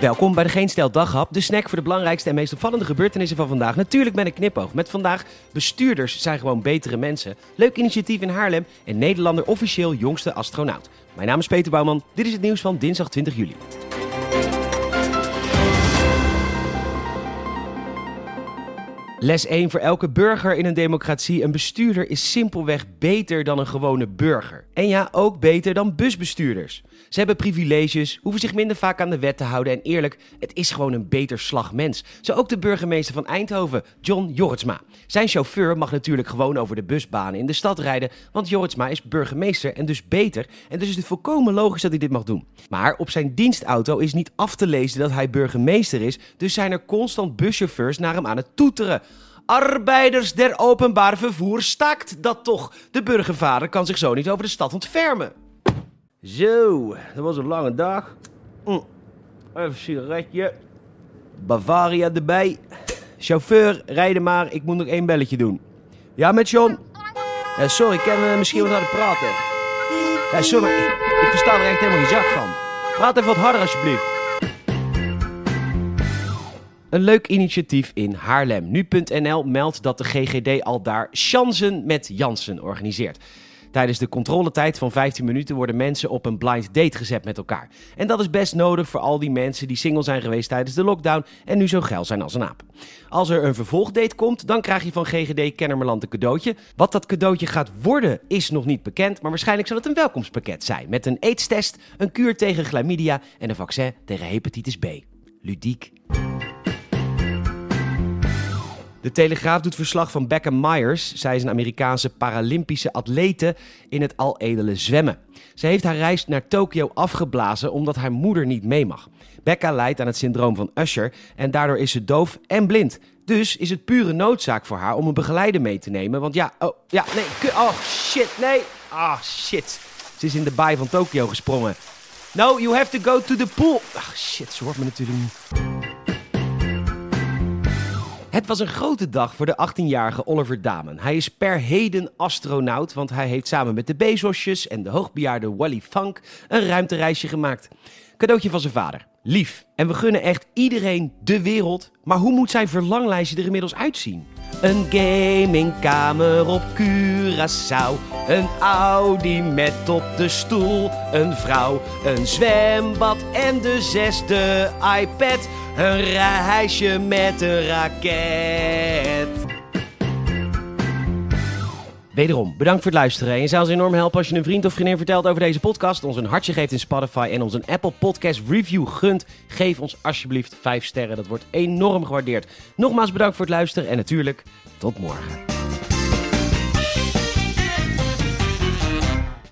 Welkom bij de Geen Stel Daghap, de snack voor de belangrijkste en meest opvallende gebeurtenissen van vandaag. Natuurlijk met een knipoog. Met vandaag bestuurders zijn gewoon betere mensen. Leuk initiatief in Haarlem en Nederlander officieel jongste astronaut. Mijn naam is Peter Bouwman. Dit is het nieuws van dinsdag 20 juli. Les 1 voor elke burger in een democratie. Een bestuurder is simpelweg beter dan een gewone burger. En ja, ook beter dan busbestuurders. Ze hebben privileges, hoeven zich minder vaak aan de wet te houden en eerlijk, het is gewoon een beter slag mens. Zo ook de burgemeester van Eindhoven, John Jorritsma. Zijn chauffeur mag natuurlijk gewoon over de busbanen in de stad rijden, want Jorritsma is burgemeester en dus beter. En dus is het volkomen logisch dat hij dit mag doen. Maar op zijn dienstauto is niet af te lezen dat hij burgemeester is, dus zijn er constant buschauffeurs naar hem aan het toeteren. Arbeiders der openbaar vervoer stakt dat toch. De burgervader kan zich zo niet over de stad ontfermen. Zo, dat was een lange dag. Mm. Even een sigaretje. Bavaria erbij. Chauffeur, rijden maar. Ik moet nog één belletje doen. Ja, met John? Ja, sorry, ik kan eh, misschien wat harder praten. Sorry, ik, ik versta er echt helemaal geen zak van. Praat even wat harder alsjeblieft. Een leuk initiatief in Haarlem. Nu.nl meldt dat de GGD al daar Chansen met Jansen organiseert. Tijdens de controletijd van 15 minuten worden mensen op een blind date gezet met elkaar. En dat is best nodig voor al die mensen die single zijn geweest tijdens de lockdown en nu zo geil zijn als een aap. Als er een vervolgdate komt, dan krijg je van GGD Kennemerland een cadeautje. Wat dat cadeautje gaat worden is nog niet bekend, maar waarschijnlijk zal het een welkomstpakket zijn. Met een aidstest, een kuur tegen chlamydia en een vaccin tegen hepatitis B. Ludiek. De Telegraaf doet verslag van Becca Myers. Zij is een Amerikaanse Paralympische atlete in het aledele zwemmen. Ze heeft haar reis naar Tokio afgeblazen omdat haar moeder niet mee mag. Becca lijdt aan het syndroom van Usher en daardoor is ze doof en blind. Dus is het pure noodzaak voor haar om een begeleider mee te nemen. Want ja, oh, ja, nee, oh shit, nee. Ah, shit. Ze is in de baai van Tokio gesprongen. No, you have to go to the pool. Ach, shit, ze hoort me natuurlijk niet. Het was een grote dag voor de 18-jarige Oliver Damen. Hij is per heden astronaut, want hij heeft samen met de Bezosjes en de hoogbejaarde Wally Funk een ruimtereisje gemaakt. Cadeautje van zijn vader. Lief. En we gunnen echt iedereen de wereld. Maar hoe moet zijn verlanglijstje er inmiddels uitzien? Een gamingkamer op Curaçao. Een Audi met op de stoel een vrouw. Een zwembad en de zesde iPad. Een reisje met een raket. Wederom, bedankt voor het luisteren. En je zou ons enorm helpen als je een vriend of vriendin vertelt over deze podcast, ons een hartje geeft in Spotify en ons een Apple Podcast review gunt. Geef ons alsjeblieft 5 sterren, dat wordt enorm gewaardeerd. Nogmaals bedankt voor het luisteren en natuurlijk tot morgen.